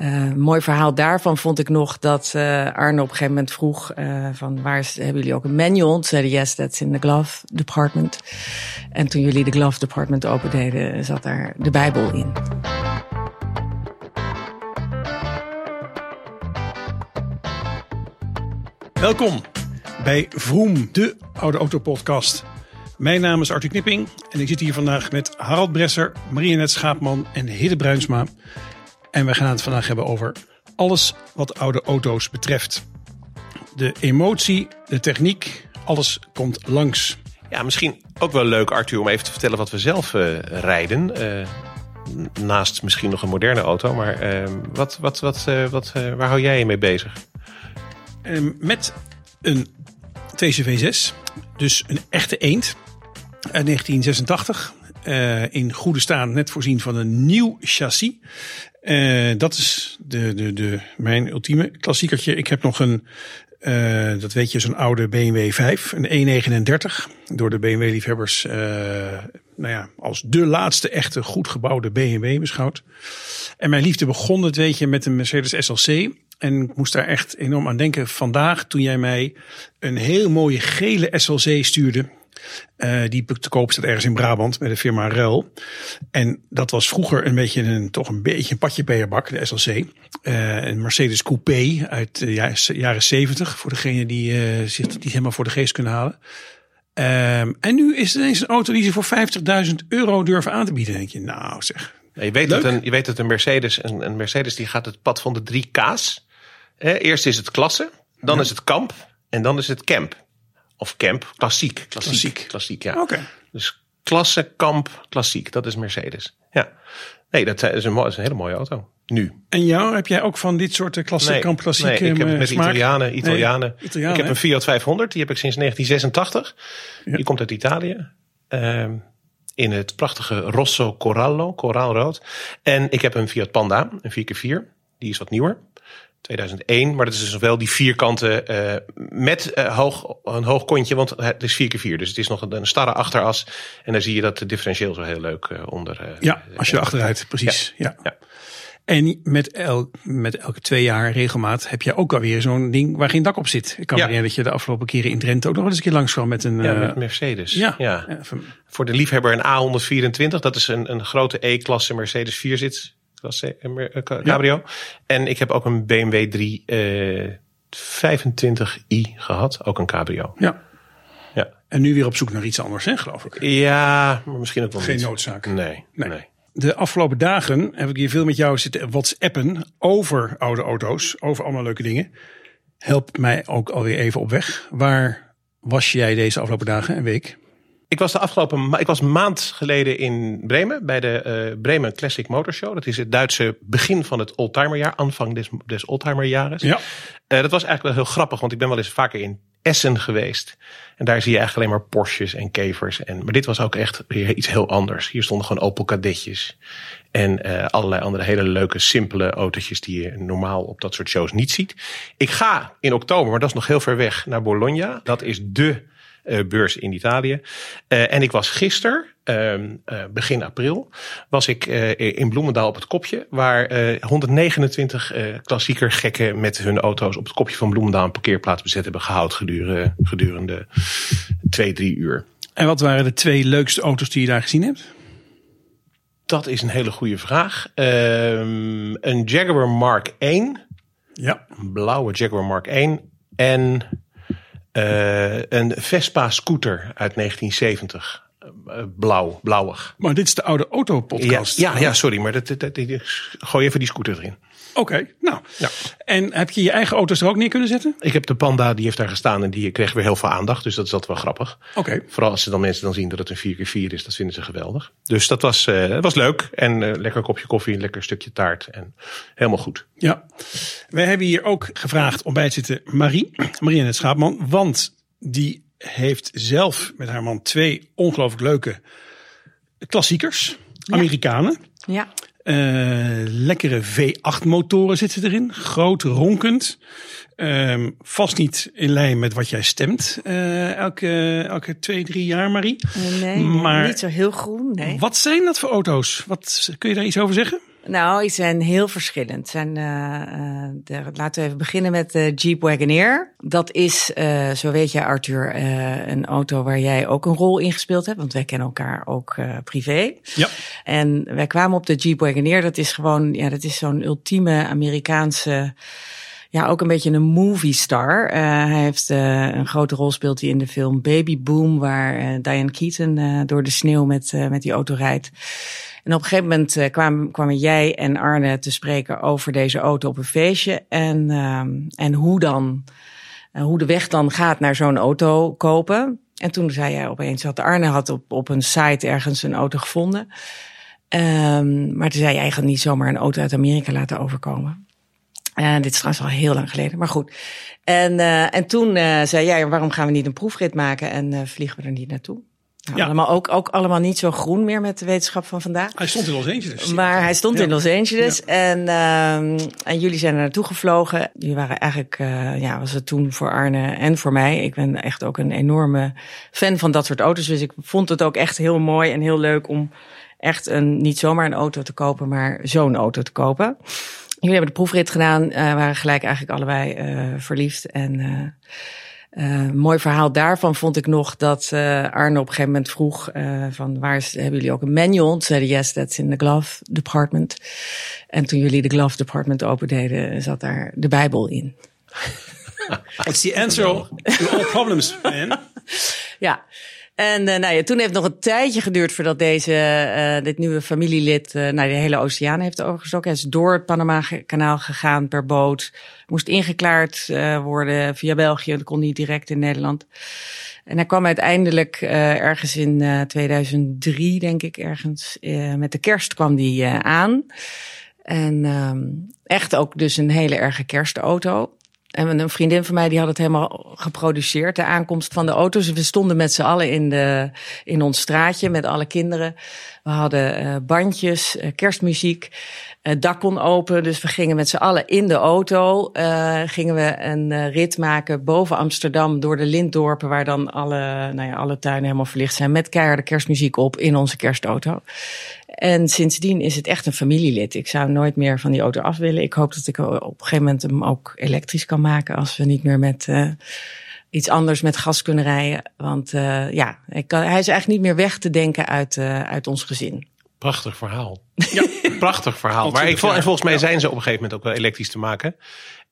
Uh, mooi verhaal daarvan vond ik nog dat uh, Arne op een gegeven moment vroeg uh, van waar hebben jullie ook een manual? Zeiden yes, that's in the glove department. En toen jullie de glove department opendeden, zat daar de Bijbel in. Welkom bij Vroom, de Oude Auto Podcast. Mijn naam is Arthur Knipping en ik zit hier vandaag met Harald Bresser, Marienet Schaapman en Hidde Bruinsma. En we gaan het vandaag hebben over alles wat oude auto's betreft. De emotie, de techniek, alles komt langs. Ja, misschien ook wel leuk, Arthur, om even te vertellen wat we zelf uh, rijden. Uh, naast misschien nog een moderne auto. Maar uh, wat, wat, wat, wat, waar hou jij je mee bezig? Ehm, met een TCV6, dus een echte eend uit 1986. In goede staan, net voorzien van een nieuw chassis. Uh, dat is de, de, de, mijn ultieme klassiekertje. Ik heb nog een, uh, dat weet je, zo'n oude BMW 5, een E39. Door de BMW-liefhebbers, nou ja, als de laatste echte goed gebouwde BMW beschouwd. En mijn liefde begon, dat weet je, met een Mercedes SLC. En ik moest daar echt enorm aan denken vandaag toen jij mij een heel mooie gele SLC stuurde. Uh, die te koop staat ergens in Brabant met de firma Rel. En dat was vroeger een beetje een, toch een beetje een patje peerbak, de SLC. Uh, een Mercedes Coupé uit de jaren 70, voor degene die uh, zich die helemaal voor de geest kunnen halen. Um, en nu is het ineens een auto die ze voor 50.000 euro durven aan te bieden. denk je, nou zeg. Ja, je, weet dat een, je weet dat een Mercedes, een, een Mercedes die gaat het pad van de drie K's. Eh, eerst is het klasse, dan ja. is het kamp en dan is het camp. Of camp, klassiek. Klassiek, klassiek, klassiek ja. Oké. Okay. Dus klasse, kamp, klassiek. Dat is Mercedes. Ja. Nee, dat is een, is een hele mooie auto. Nu. En jou, heb jij ook van dit soort klasse, nee, kamp, klassiek Nee, ik heb uh, met smaak? Italianen, Italianen. Nee, Italianen. Ik heb een Fiat 500, die heb ik sinds 1986. Ja. Die komt uit Italië. Uh, in het prachtige Rosso Corallo, koraalrood. En ik heb een Fiat Panda, een 4x4. Die is wat nieuwer. 2001, maar dat is dus wel die vierkante uh, eh, met uh, hoog, een hoog kontje, want eh, het is 4x4. Dus het is nog een, een starre achteras. En daar zie je dat de differentieel zo heel leuk uh, onder. ja, als je achteruit, precies. Ja. ja. En met, el, met elke twee jaar regelmaat heb je ook alweer zo'n ding waar geen dak op zit. Ik kan me herinneren dat je de afgelopen keren in Drenthe ook nog eens een keer langs kwam met een... Met Mercedes. Ja. ja. Voor de liefhebber een A124, dat is een, een grote E-klasse Mercedes 4 zit was eh, eh, eh, cabrio. En ik heb ook een BMW 325i gehad, ook een cabrio. Ja. ja. En nu weer op zoek naar iets anders, hè, geloof ik. Ja, maar misschien ook wel Geen noodzaak. nee. nee. de afgelopen dagen heb ik hier veel met jou zitten whatsappen over oude auto's, over allemaal leuke dingen. Help mij ook alweer even op weg. Waar was jij deze afgelopen dagen en week? Ik was de afgelopen ik was een maand geleden in Bremen bij de uh, Bremen Classic Motor Show. Dat is het Duitse begin van het oldtimerjaar, aanvang des, des. Ja. Uh, dat was eigenlijk wel heel grappig, want ik ben wel eens vaker in Essen geweest. En daar zie je eigenlijk alleen maar Porsches en kevers. En, maar dit was ook echt weer iets heel anders. Hier stonden gewoon Opel Kadetjes. En uh, allerlei andere hele leuke, simpele autootjes die je normaal op dat soort shows niet ziet. Ik ga in oktober, maar dat is nog heel ver weg, naar Bologna. Dat is de beurs in Italië. Uh, en ik was gisteren, uh, begin april, was ik in Bloemendaal op het kopje. Waar 129 klassieker gekken met hun auto's op het kopje van Bloemendaal een parkeerplaats bezet hebben gehouden gedurende, gedurende twee, drie uur. En wat waren de twee leukste auto's die je daar gezien hebt? Dat is een hele goede vraag. Ehm, een Jaguar Mark 1. Ja. Een blauwe Jaguar Mark 1. En een Vespa scooter uit 1970. Uh, blauw, blauwig. Maar dit is de oude autopodcast. Ja, ja, ja, sorry, maar dat, dat, dat, gooi even die scooter erin. Oké, okay, nou. Ja. En heb je je eigen auto's er ook neer kunnen zetten? Ik heb de Panda, die heeft daar gestaan en die kreeg weer heel veel aandacht. Dus dat is altijd wel grappig. Oké. Okay. Vooral als ze dan mensen dan zien dat het een 4x4 is, dat vinden ze geweldig. Dus dat was, uh, dat was leuk. En uh, lekker kopje koffie, een lekker stukje taart. En helemaal goed. Ja. Wij hebben hier ook gevraagd om bij te zitten Marie, Marianne Schaapman. Want die heeft zelf met haar man twee ongelooflijk leuke klassiekers. Ja. Amerikanen. Ja. Lekkere V8 motoren zitten erin. Groot, ronkend. Uh, vast niet in lijn met wat jij stemt. Uh, elke, elke twee, drie jaar, Marie. Nee, maar niet zo heel groen. Nee. Wat zijn dat voor auto's? Wat, kun je daar iets over zeggen? Nou, die zijn heel verschillend. Zijn, uh, de, laten we even beginnen met de Jeep Wagoneer. Dat is, uh, zo weet je Arthur, uh, een auto waar jij ook een rol in gespeeld hebt. Want wij kennen elkaar ook privé. Ja. En wij kwamen op de Jeep Wagoneer. Dat is gewoon, ja, dat is zo'n ultieme Amerikaanse ja, ook een beetje een movie star. Uh, hij heeft uh, een grote rol speelt hij in de film Baby Boom, waar uh, Diane Keaton door de sneeuw met, met die auto rijdt. En op een gegeven moment uh, kwamen, kwamen jij en Arne te spreken over deze auto op een feestje. En, uh, en hoe dan, uh, hoe de weg dan gaat naar zo'n auto kopen. En toen zei jij opeens dat Arne had op, op een site ergens een auto gevonden. Um, maar toen zei je eigenlijk niet zomaar een auto uit Amerika laten overkomen. Uh, dit is trouwens al heel lang geleden, maar goed. En, en toen zei jij, waarom gaan we niet een proefrit maken en vliegen we er niet naartoe? Nou, ja. allemaal ook, ook allemaal niet zo groen meer met de wetenschap van vandaag. Hij stond in Los Angeles. Maar hij stond ja. in Los Angeles. Ja. En, uh, en jullie zijn er naartoe gevlogen. Jullie waren eigenlijk, uh, ja, was het toen voor Arne en voor mij. Ik ben echt ook een enorme fan van dat soort auto's. Dus ik vond het ook echt heel mooi en heel leuk om echt een, niet zomaar een auto te kopen, maar zo'n auto te kopen. Jullie hebben de proefrit gedaan, uh, waren gelijk eigenlijk allebei uh, verliefd. En uh, mooi verhaal daarvan vond ik nog dat uh, Arne op een gegeven moment vroeg uh, van waar is, hebben jullie ook een manual? Toen zeiden yes, that's in the glove department. En toen jullie de glove department opendeden, zat daar de Bijbel in. It's the answer to all problems, man. ja. En uh, nou ja, toen heeft het nog een tijdje geduurd voordat deze, uh, dit nieuwe familielid uh, naar de hele oceaan heeft overgestoken. Hij is door het Panama-kanaal gegaan per boot. Moest ingeklaard worden via België. Dat kon niet direct in Nederland. En hij kwam uiteindelijk ergens in 2003, denk ik, ergens. met de kerst kwam die aan. En um, echt ook dus een hele erge kerstauto. En een vriendin van mij die had het helemaal geproduceerd, de aankomst van de auto's. We stonden met z'n allen in, de, in ons straatje met alle kinderen. We hadden uh, bandjes, uh, kerstmuziek. Het dak kon open, dus we gingen met z'n allen in de auto. Uh, gingen we een rit maken boven Amsterdam door de Linddorpen, waar dan alle, nou ja, alle tuinen helemaal verlicht zijn. Met keiharde kerstmuziek op in onze kerstauto. En sindsdien is het echt een familielid. Ik zou nooit meer van die auto af willen. Ik hoop dat ik op een gegeven moment hem ook elektrisch kan maken als we niet meer met uh, iets anders met gas kunnen rijden. Want uh, ja, ik kan, hij is eigenlijk niet meer weg te denken uit, uh, uit ons gezin. Prachtig verhaal. Ja, prachtig verhaal. maar ik, en volgens mij zijn ze op een gegeven moment ook wel elektrisch te maken.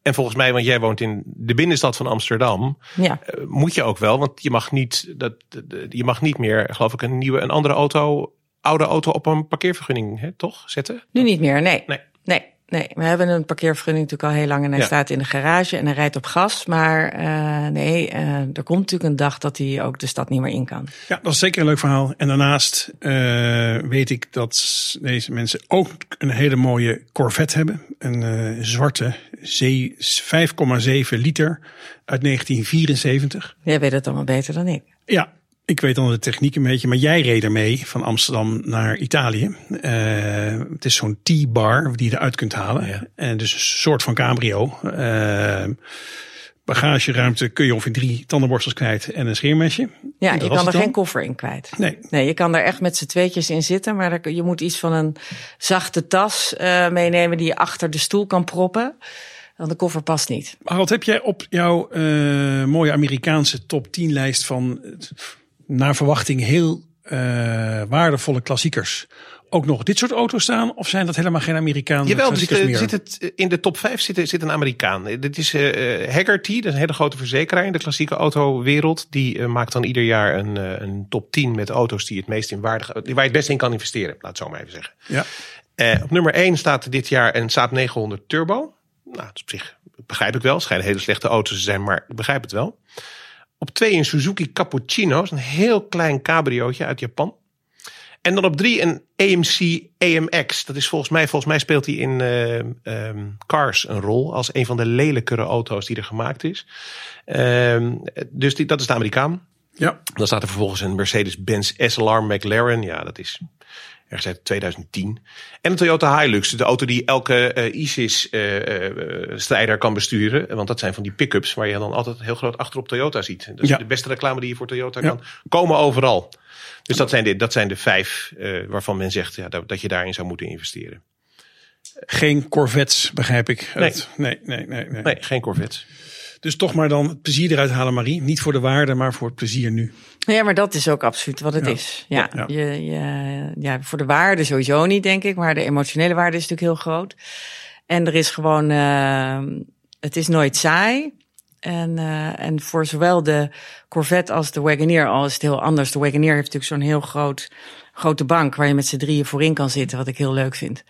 En volgens mij, want jij woont in de binnenstad van Amsterdam, ja. moet je ook wel, want je mag niet, dat, je mag niet meer, geloof ik, een nieuwe, een andere auto oude auto op een parkeervergunning, hè, toch? Zetten? Nu niet meer, nee. Nee. nee. Nee, we hebben een parkeervergunning natuurlijk al heel lang en hij ja. staat in de garage en hij rijdt op gas. Maar uh, nee, uh, er komt natuurlijk een dag dat hij ook de stad niet meer in kan. Ja, dat is zeker een leuk verhaal. En daarnaast uh, weet ik dat deze mensen ook een hele mooie Corvette hebben. Een zwarte 5,7 liter uit 1974. Jij weet het allemaal beter dan ik. Ja, ik weet dan de techniek een beetje, maar jij reed ermee van Amsterdam naar Italië. Uh, het is zo'n T-bar die je eruit kunt halen. Ja. En dus een soort van cabrio. Uh, bagageruimte kun je ongeveer drie tandenborstels kwijt en een scheermesje. Ja, je kan er geen koffer in kwijt. Nee. Nee, je kan er echt met z'n tweetjes in zitten, maar je moet iets van een zachte tas uh, meenemen die je achter de stoel kan proppen. Want de koffer past niet. Harald, heb jij op jouw uh, mooie Amerikaanse top 10 lijst van naar verwachting heel uh, waardevolle klassiekers ook nog dit soort auto's staan? Of zijn dat helemaal geen Amerikaanse Jawel, zit, meer? zit het, in de top 5 zit, zit een Amerikaan. Dit is uh, Haggerty, dat is een hele grote verzekeraar in de klassieke autowereld. Die uh, maakt dan ieder jaar een, uh, een top 10 met auto's die het meest in waarde, waar je het best in kan investeren. Laat het zo maar even zeggen. Ja. op nummer 1 staat dit jaar een Saab 900 Turbo. Nou, dat is op zich begrijp ik wel. Het schijnen hele slechte auto's te zijn, maar ik begrijp het wel. Op twee een Suzuki Cappuccino, een heel klein cabriootje uit Japan. En dan op drie een AMC AMX. Dat is volgens mij, volgens mij speelt hij in uh, um, Cars een rol als een van de lelijkere auto's die er gemaakt is. Um, dus die, dat is de Amerikaan. Ja. Dan staat er vervolgens een Mercedes-Benz SLR McLaren. Ja, dat is ergens uit 2010. En een Toyota Hilux, de auto die elke uh, ISIS-strijder uh, uh, kan besturen. Want dat zijn van die pick-ups waar je dan altijd heel groot achterop Toyota ziet. Dat is ja. de beste reclame die je voor Toyota ja. kan komen overal. Dus dat zijn de, dat zijn de vijf waarvan men zegt ja, dat, dat je daarin zou moeten investeren. Geen Corvettes, begrijp ik. Nee. nee, nee, nee, nee. Nee, geen Corvettes. Dus toch maar dan het plezier eruit halen, Marie. Niet voor de waarde, maar voor het plezier nu. Ja, maar dat is ook absoluut wat het Ja. is. Ja, Ja, ja. Je, je, ja, voor de waarde sowieso niet, denk ik. Maar de emotionele waarde is natuurlijk heel groot. En er is gewoon, eh, het is nooit saai. En, eh, en voor zowel de Corvette als de Wagoneer, al is het heel anders. De Wagoneer heeft natuurlijk zo'n heel groot, grote bank waar je met z'n drieën voorin kan zitten, wat ik heel leuk vind.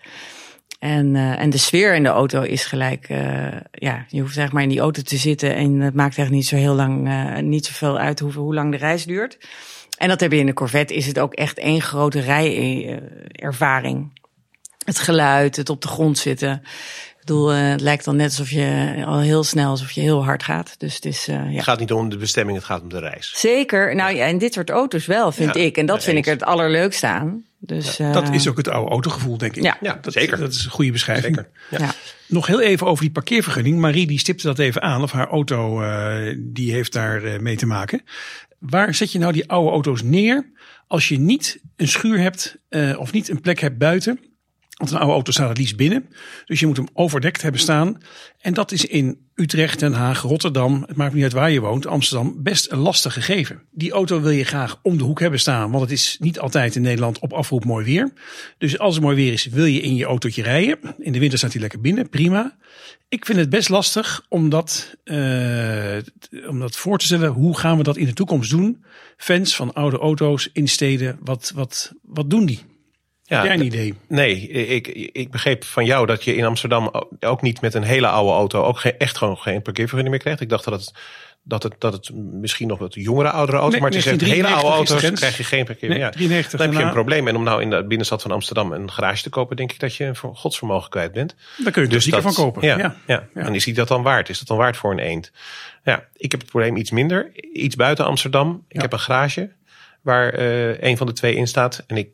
En, eh, en de sfeer in de auto is gelijk, eh, ja, je hoeft zeg maar in die auto te zitten en het maakt echt niet zo heel lang, eh, niet zoveel uit hoe, hoe lang de reis duurt. En dat heb je in de Corvette, is het ook echt één grote rijervaring. Het geluid, het op de grond zitten. Ik bedoel, het lijkt dan net alsof je al heel snel, alsof je heel hard gaat. Dus het is, eh, ja. Het gaat niet om de bestemming, het gaat om de reis. Zeker. Nou ja, en dit soort auto's wel, vind Ja, ik. En dat vind ik er het allerleukste aan. Dus, Dat eh, is ook het oude autogevoel, denk ik. Ja. Ja, dat, zeker. Dat is een goede beschrijving. Zeker. Ja. Ja. Nog heel even over die parkeervergunning. Marie die stipte dat even aan. Of haar auto eh, die heeft daar eh, mee te maken. Waar zet je nou die oude auto's neer als je niet een schuur hebt eh, of niet een plek hebt buiten? Want een oude auto staat het liefst binnen. Dus je moet hem overdekt hebben staan. En dat is in Utrecht, Den Haag, Rotterdam, het maakt niet uit waar je woont, Amsterdam, best een lastig gegeven. Die auto wil je graag om de hoek hebben staan, want het is niet altijd in Nederland op afroep mooi weer. Dus als het mooi weer is, wil je in je autootje rijden. In de winter staat hij lekker binnen, prima. Ik vind het best lastig om dat, eh, om dat voor te stellen. Hoe gaan we dat in de toekomst doen? Fans van oude auto's in steden, wat, wat, wat doen die? Ja, Heb jij een idee? Nee, ik, ik begreep van jou dat je in Amsterdam ook niet met een hele oude auto ook geen, echt gewoon geen parkeervergunning meer krijgt. Ik dacht dat het, dat het, dat het misschien nog wat jongere, oudere auto's, Nee, maar het is echt hele oude 1993 is de auto's krijg je geen parkeervergunning. Nee, ja. 93 Dan heb je een probleem. En om nou in de binnenstad van Amsterdam een garage te kopen, denk ik dat je een voor- godsvermogen kwijt bent. Daar kun je dus zeker van kopen. Ja, Ja. ja. En is die dat dan waard? Is dat dan waard voor een eend? Ja, ik heb het probleem iets minder. Iets buiten Amsterdam. Ik heb een garage waar eh een van de twee in staat. En ik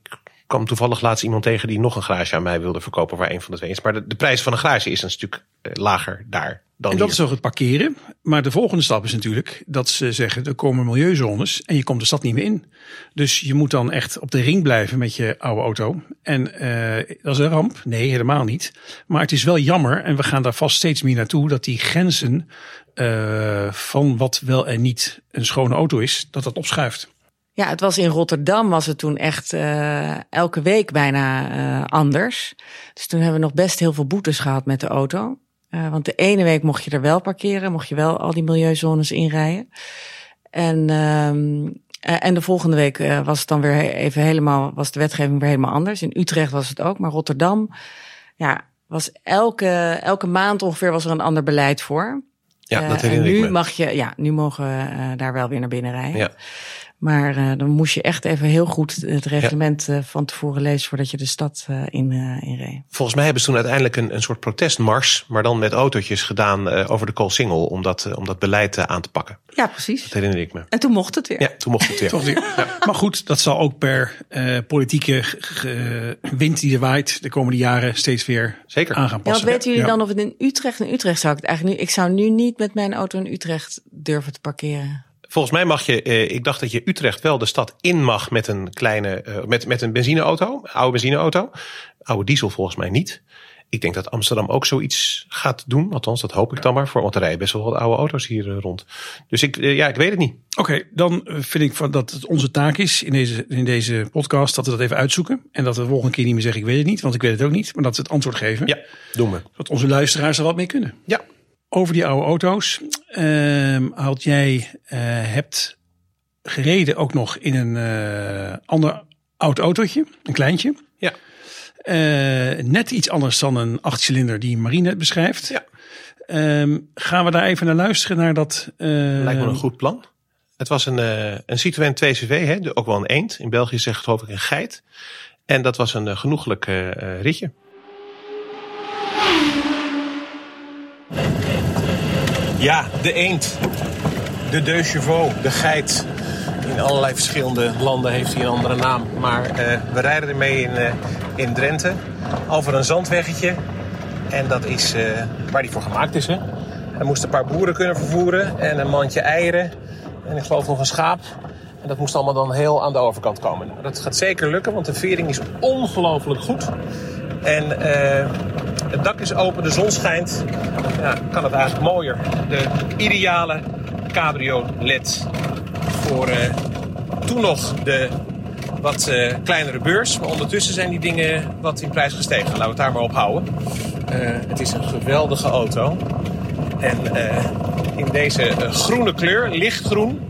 kwam toevallig laatst iemand tegen die nog een garage aan mij wilde verkopen waar een van de twee is. Maar de, de prijs van een garage is een stuk eh, lager daar dan En dat hier. is ook het parkeren. Maar de volgende stap is natuurlijk dat ze zeggen er komen milieuzones en je komt de stad niet meer in. Dus je moet dan echt op de ring blijven met je oude auto. En eh, dat is een ramp? Nee, helemaal niet. Maar het is wel jammer en we gaan daar vast steeds meer naartoe dat die grenzen eh, van wat wel en niet een schone auto is, dat dat opschuift. Ja, het was in Rotterdam was het toen echt eh, elke week bijna eh, anders. Dus toen hebben we nog best heel veel boetes gehad met de auto. Eh, want de ene week mocht je er wel parkeren, mocht je wel al die milieuzones inrijden. En, ehm, eh, en de volgende week was het dan weer even helemaal, was de wetgeving weer helemaal anders. In Utrecht was het ook, maar Rotterdam, ja, was elke, elke maand ongeveer was er een ander beleid voor. Ja, dat en herinner nu ik me. mag je, ja, nu mogen we daar wel weer naar binnen rijden. Ja. Maar eh, dan moest je echt even heel goed het reglement eh, van tevoren lezen voordat je de stad eh, in, eh inreed. Volgens mij hebben ze toen uiteindelijk een, een soort protestmars, maar dan met autootjes gedaan eh, over de Koolsingel om dat, om dat beleid aan te pakken. Ja, precies. Dat herinner ik me. En toen mocht het weer. Ja, toen mocht het weer. Toch weer. Maar goed, dat zal ook per eh, politieke wind die er waait de komende jaren steeds weer Zeker. aan gaan Ja, passen. weten jullie Ja. dan of het in Utrecht? In Utrecht zou ik het eigenlijk nu. Ik zou nu niet met mijn auto in Utrecht durven te parkeren. Volgens mij mag je, eh, ik dacht dat je Utrecht wel de stad in mag met een kleine, eh, met, met een benzineauto, oude benzineauto. Oude diesel volgens mij niet. Ik denk dat Amsterdam ook zoiets gaat doen. Althans, dat hoop ik dan maar. Voor, want er rijden best wel wat oude auto's hier eh, rond. Dus ik, ja, ik weet het niet. Oké, dan vind ik van dat het onze taak is in deze, in deze podcast dat we dat even uitzoeken. En dat we de volgende keer niet meer zeggen ik weet het niet, want ik weet het ook niet. Maar dat we het antwoord geven. Ja, doen we. Dat onze luisteraars er wat mee kunnen. Ja. Over die oude auto's. Ehm had jij eh, hebt gereden ook nog in een eh, ander oud autootje, een kleintje. Ja. Eh, net iets anders dan een achtcilinder die Marie net beschrijft. Ja. Ehm, gaan we daar even naar luisteren naar dat? eh, Lijkt me een goed plan. Het was een, eh, een Citroën 2CV, hè, ook wel een eend. In België zegt geloof ik een geit. En dat was een eh, genoeglijk ritje. Ja, de eend. De deux chevaux, de geit. In allerlei verschillende landen heeft hij een andere naam. Maar eh, we rijden ermee in, eh, in Drenthe over een zandweggetje. En dat is eh, waar die voor gemaakt is. Hè? Hij moest een paar boeren kunnen vervoeren en een mandje eieren. En ik geloof nog een schaap. En dat moest allemaal dan heel aan de overkant komen. Nou, dat gaat zeker lukken, want de vering is ongelooflijk goed. En Het dak is open, de zon schijnt. Ja, kan het eigenlijk mooier. De ideale cabriolet voor uh, toen nog de wat uh, kleinere beurs. Maar ondertussen zijn die dingen wat in prijs gestegen. Laten we het daar maar op houden. Uh, het is een geweldige auto. En in deze groene kleur, lichtgroen.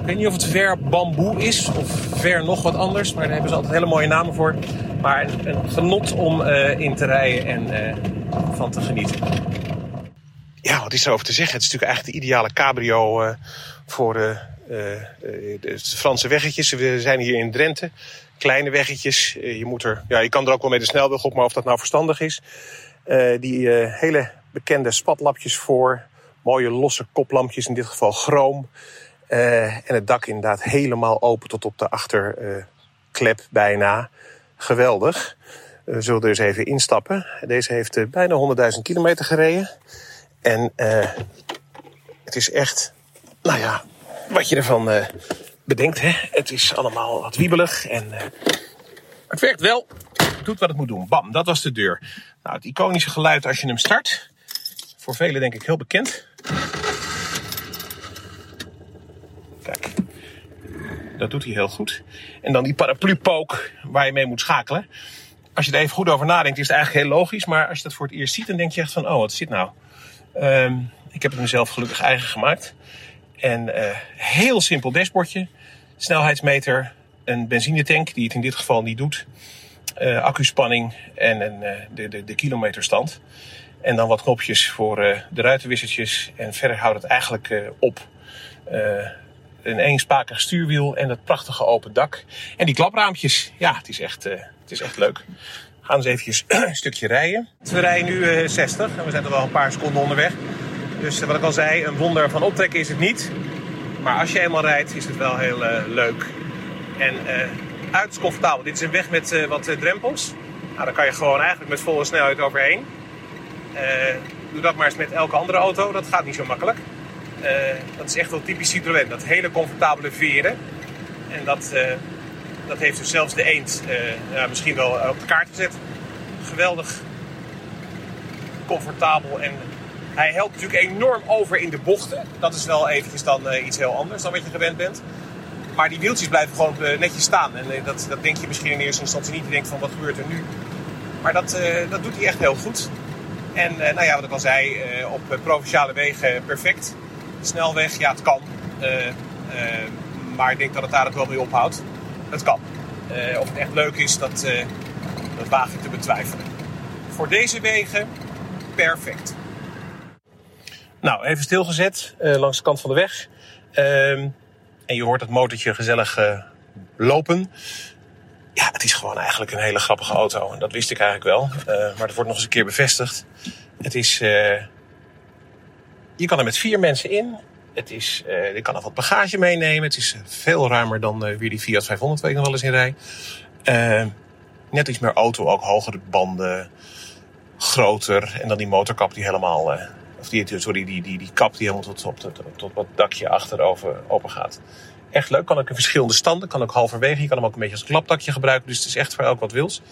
Ik weet niet of het ver bamboe is of ver nog wat anders. Maar daar hebben ze altijd hele mooie namen voor. Maar een, genot om uh, in te rijden en uh, van te genieten. Ja, wat is erover te zeggen? Het is natuurlijk eigenlijk de ideale cabrio uh, voor de Franse weggetjes. We zijn hier in Drenthe. Kleine weggetjes. je, moet er, ja, je kan er ook wel mee de snelweg op, maar of dat nou verstandig is. die hele bekende spatlapjes voor. Mooie losse koplampjes, in dit geval chroom. en het dak inderdaad helemaal open tot op de achterklep bijna geweldig. We zullen er eens even instappen. Deze heeft uh, bijna 100.000 kilometer gereden. En uh, het is echt, nou ja, wat je ervan uh, bedenkt. Hè? Het is allemaal wat wiebelig en het werkt wel. Het doet wat het moet doen. Bam, dat was de deur. Nou, het iconische geluid als je hem start. Voor velen denk ik heel bekend. Dat doet hij heel goed. En dan die paraplu-pook waar je mee moet schakelen. Als je er even goed over nadenkt, is het eigenlijk heel logisch. Maar als je dat voor het eerst ziet, dan denk je echt van, oh, wat zit nou? Um, ik heb het mezelf gelukkig eigen gemaakt. En uh, heel simpel dashboardje. Snelheidsmeter, een benzinetank, die het in dit geval niet doet. Uh, accuspanning en een, uh, de, de, de kilometerstand. En dan wat knopjes voor de ruitenwissertjes. En verder houdt het eigenlijk op een eenspakig stuurwiel en dat prachtige open dak. En die klapraampjes, ja, het is echt, uh, het is echt leuk. We gaan eens eventjes een stukje rijden. We rijden nu uh, 60 en we zijn er wel een paar seconden onderweg. Dus uh, wat ik al zei, een wonder van optrekken is het niet. Maar als je eenmaal rijdt, is het wel heel leuk. En uiterst comfortabel. Dit is een weg met wat drempels. Nou, daar kan je gewoon eigenlijk met volle snelheid overheen. doe dat maar eens met elke andere auto. Dat gaat niet zo makkelijk. Uh, dat is echt wel typisch Citroën. Dat hele comfortabele veren. En dat, uh, dat heeft dus zelfs de eend ja, misschien wel op de kaart gezet. Geweldig comfortabel. En hij helpt natuurlijk enorm over in de bochten. Dat is wel eventjes dan iets heel anders dan wat je gewend bent. Maar die wieltjes blijven gewoon netjes staan. En dat, dat denk je misschien in eerste instantie niet. Je denkt van wat gebeurt er nu? Maar dat, dat doet hij echt heel goed. En nou ja, wat ik al zei, op provinciale wegen perfect snelweg, ja, het kan. Uh, uh, maar ik denk dat het daar ook wel mee ophoudt. Het kan. Uh, of het echt leuk is, dat, dat waag ik te betwijfelen. Voor deze wegen, perfect. Nou, even stilgezet langs de kant van de weg. Ehm, en je hoort het motortje gezellig lopen. Ja, het is gewoon eigenlijk een hele grappige auto. En dat wist ik eigenlijk wel. maar het wordt nog eens een keer bevestigd. Het is je kan er met vier mensen in. Het is, je kan nog wat bagage meenemen. Het is veel ruimer dan uh, weer die Fiat 500 waar ik nog wel eens in rij. Net iets meer auto, ook hogere banden, groter. En dan die motorkap die helemaal, of die, sorry, die, die, die kap die helemaal tot, tot, tot, tot wat dakje achterover open gaat. Echt leuk, kan ook in verschillende standen, kan ook halverwege. Je kan hem ook een beetje als klapdakje gebruiken, dus het is echt voor elk wat wils.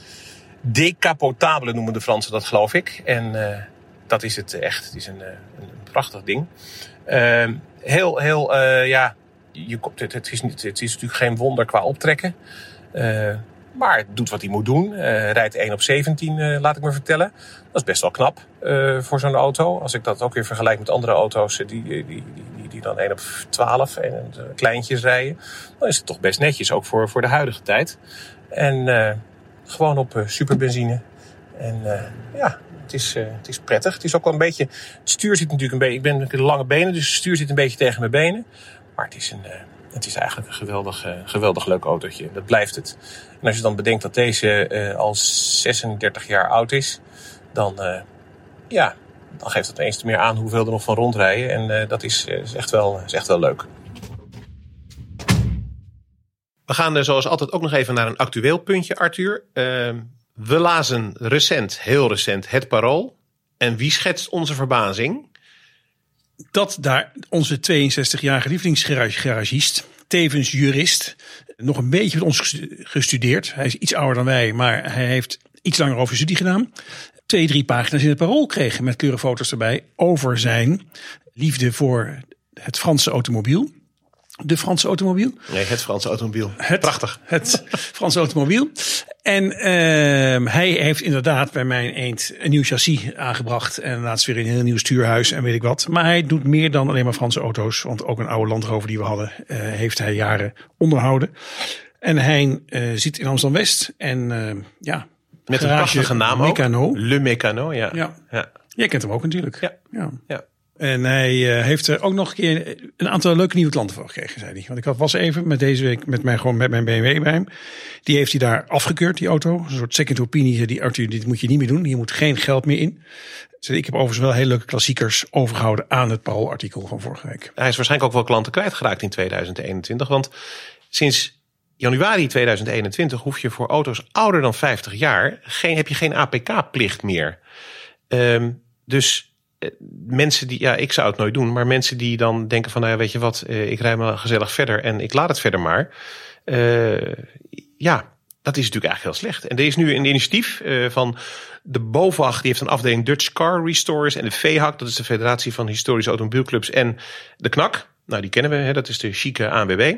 Decapotabele noemen de Fransen dat, geloof ik. En dat is het echt. Het is een, een prachtig ding. Uh, heel, heel, uh, ja, je, het, het, is niet, het is natuurlijk geen wonder qua optrekken. Uh, maar het doet wat hij moet doen. Rijdt 1 op 17, laat ik me vertellen. Dat is best wel knap voor zo'n auto. Als ik dat ook weer vergelijk met andere auto's die, die, die, die, die dan 1 op 12 en kleintjes rijden. Dan is het toch best netjes, ook voor, voor de huidige tijd. En gewoon op superbenzine. En ja, het is, uh, het is prettig. Het is ook wel een beetje. Het stuur zit natuurlijk een beetje. Ik ben met lange benen, dus het stuur zit een beetje tegen mijn benen. Maar het is, een, uh, het is eigenlijk een geweldig, uh, geweldig leuk autootje. Dat blijft het. En als je dan bedenkt dat deze al 36 jaar oud is, dan, ja, dan geeft het eens te meer aan hoeveel er nog van rondrijden. En dat is, is, echt wel, is echt wel leuk. We gaan zoals altijd ook nog even naar een actueel puntje, Arthur. We lazen recent, heel recent, het parool. En wie schetst onze verbazing? Dat daar onze 62-jarige lievelingsgaragist, tevens jurist, nog een beetje met ons gestudeerd. Hij is iets ouder dan wij, maar hij heeft iets langer over studie gedaan. twee, drie pagina's in het parool kreeg met kleurenfoto's erbij over zijn liefde voor het Franse automobiel. De Franse automobiel. Nee, het Franse automobiel. Het, Prachtig. Het Franse automobiel. En uh, hij heeft inderdaad bij mijn eend een nieuw chassis aangebracht. En laatst weer een heel nieuw stuurhuis en weet ik wat. Maar hij doet meer dan alleen maar Franse auto's. Want ook een oude Land Rover die we hadden, uh, heeft hij jaren onderhouden. En hij uh, zit in Amsterdam West. En ja, met een prachtige naam Mécano. ook. Le Mécano, ja. ja. ja. Jij kent hem ook natuurlijk. Ja. ja. ja. En hij uh, heeft er ook nog een keer een aantal leuke nieuwe klanten voor gekregen, zei hij. Want ik was even met deze week met mijn, gewoon met mijn BMW bij hem. Die heeft hij daar afgekeurd, die auto. Een soort second opinion. Die Arthur, dit moet je niet meer doen. Hier moet geen geld meer in. Dus ik heb overigens wel hele leuke klassiekers overgehouden aan het Parool-artikel van vorige week. Hij is waarschijnlijk ook wel klanten kwijtgeraakt in 2021. Want sinds januari 2021 hoef je voor auto's ouder dan 50 jaar geen, heb je geen APK-plicht meer. Um, dus mensen die, ja, ik zou het nooit doen, maar mensen die dan denken van, nou ja, weet je wat, ik rij maar gezellig verder en ik laat het verder maar. Uh, ja, dat is natuurlijk eigenlijk heel slecht. En er is nu een initiatief van de BOVAG, die heeft een afdeling Dutch Car Restorers en de VHAC, dat is de Federatie van Historische Automobielclubs en de KNAK. Nou, die kennen we, hè, dat is de chique ANWB.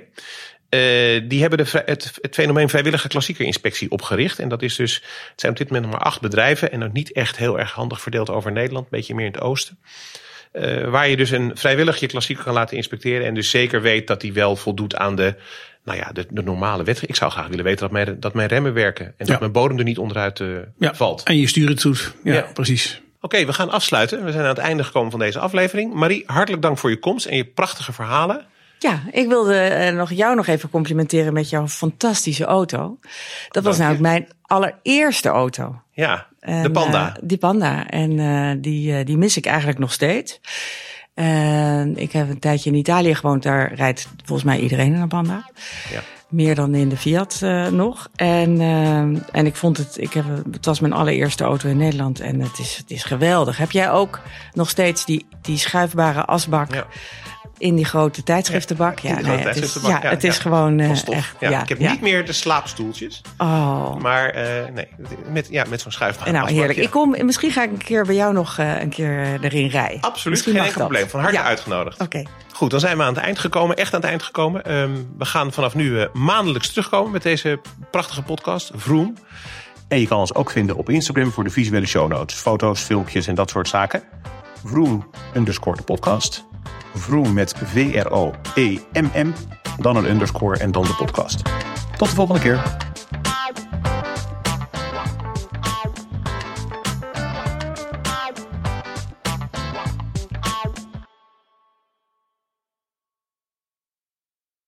Uh, die hebben de, het, het fenomeen vrijwillige klassiekerinspectie opgericht. En dat is dus, het zijn op dit moment nog maar acht bedrijven. En ook niet echt heel erg handig verdeeld over Nederland. Een beetje meer in het oosten. Uh, waar je dus een vrijwillig je klassieker kan laten inspecteren. En dus zeker weet dat die wel voldoet aan de, nou ja, de, de normale wet. Ik zou graag willen weten dat mijn, dat mijn remmen werken. En dat Ja. mijn bodem er niet onderuit uh, Ja. valt. En je stuurt het. Ja, Ja. precies. Oké, we gaan afsluiten. We zijn aan het einde gekomen van deze aflevering. Marie, hartelijk dank voor je komst en je prachtige verhalen. Ja, ik wilde eh, nog jou nog even complimenteren met jouw fantastische auto. Dat was namelijk mijn allereerste auto. Ja, En, de panda. eh, die panda. En eh, die, die mis ik eigenlijk nog steeds. Ik heb een tijdje in Italië gewoond. Daar rijdt volgens mij iedereen in een panda. Ja. Meer dan in de Fiat nog. En, en ik vond het, ik heb, het was mijn allereerste auto in Nederland. En het is, het is geweldig. Heb jij ook nog steeds die, die schuifbare asbak Ja. In die grote tijdschriftenbak? Grote nee, het is, ja, ja, het is ja. gewoon eh, Van stof. echt. ja. Ja, ik heb ja. niet meer de slaapstoeltjes. Oh. Maar eh, nee, met, ja, met zo'n schuifbare Nou, heerlijk. ja. Ik kom, misschien ga ik een keer bij jou nog eh, een keer erin rijden. Absoluut, Misschien geen enkel dat. probleem. Van harte Ja. uitgenodigd. Oké. Goed, dan zijn we aan het eind gekomen. Echt aan het eind gekomen. Ehm, we gaan vanaf nu eh, maandelijks terugkomen met deze prachtige podcast. Vroom. En je kan ons ook vinden op Instagram voor de visuele show notes. Foto's, filmpjes en dat soort zaken. Vroom underscore de podcast. Vroom met V-R-O-E-M-M. Dan een underscore en dan de podcast. Tot de volgende keer.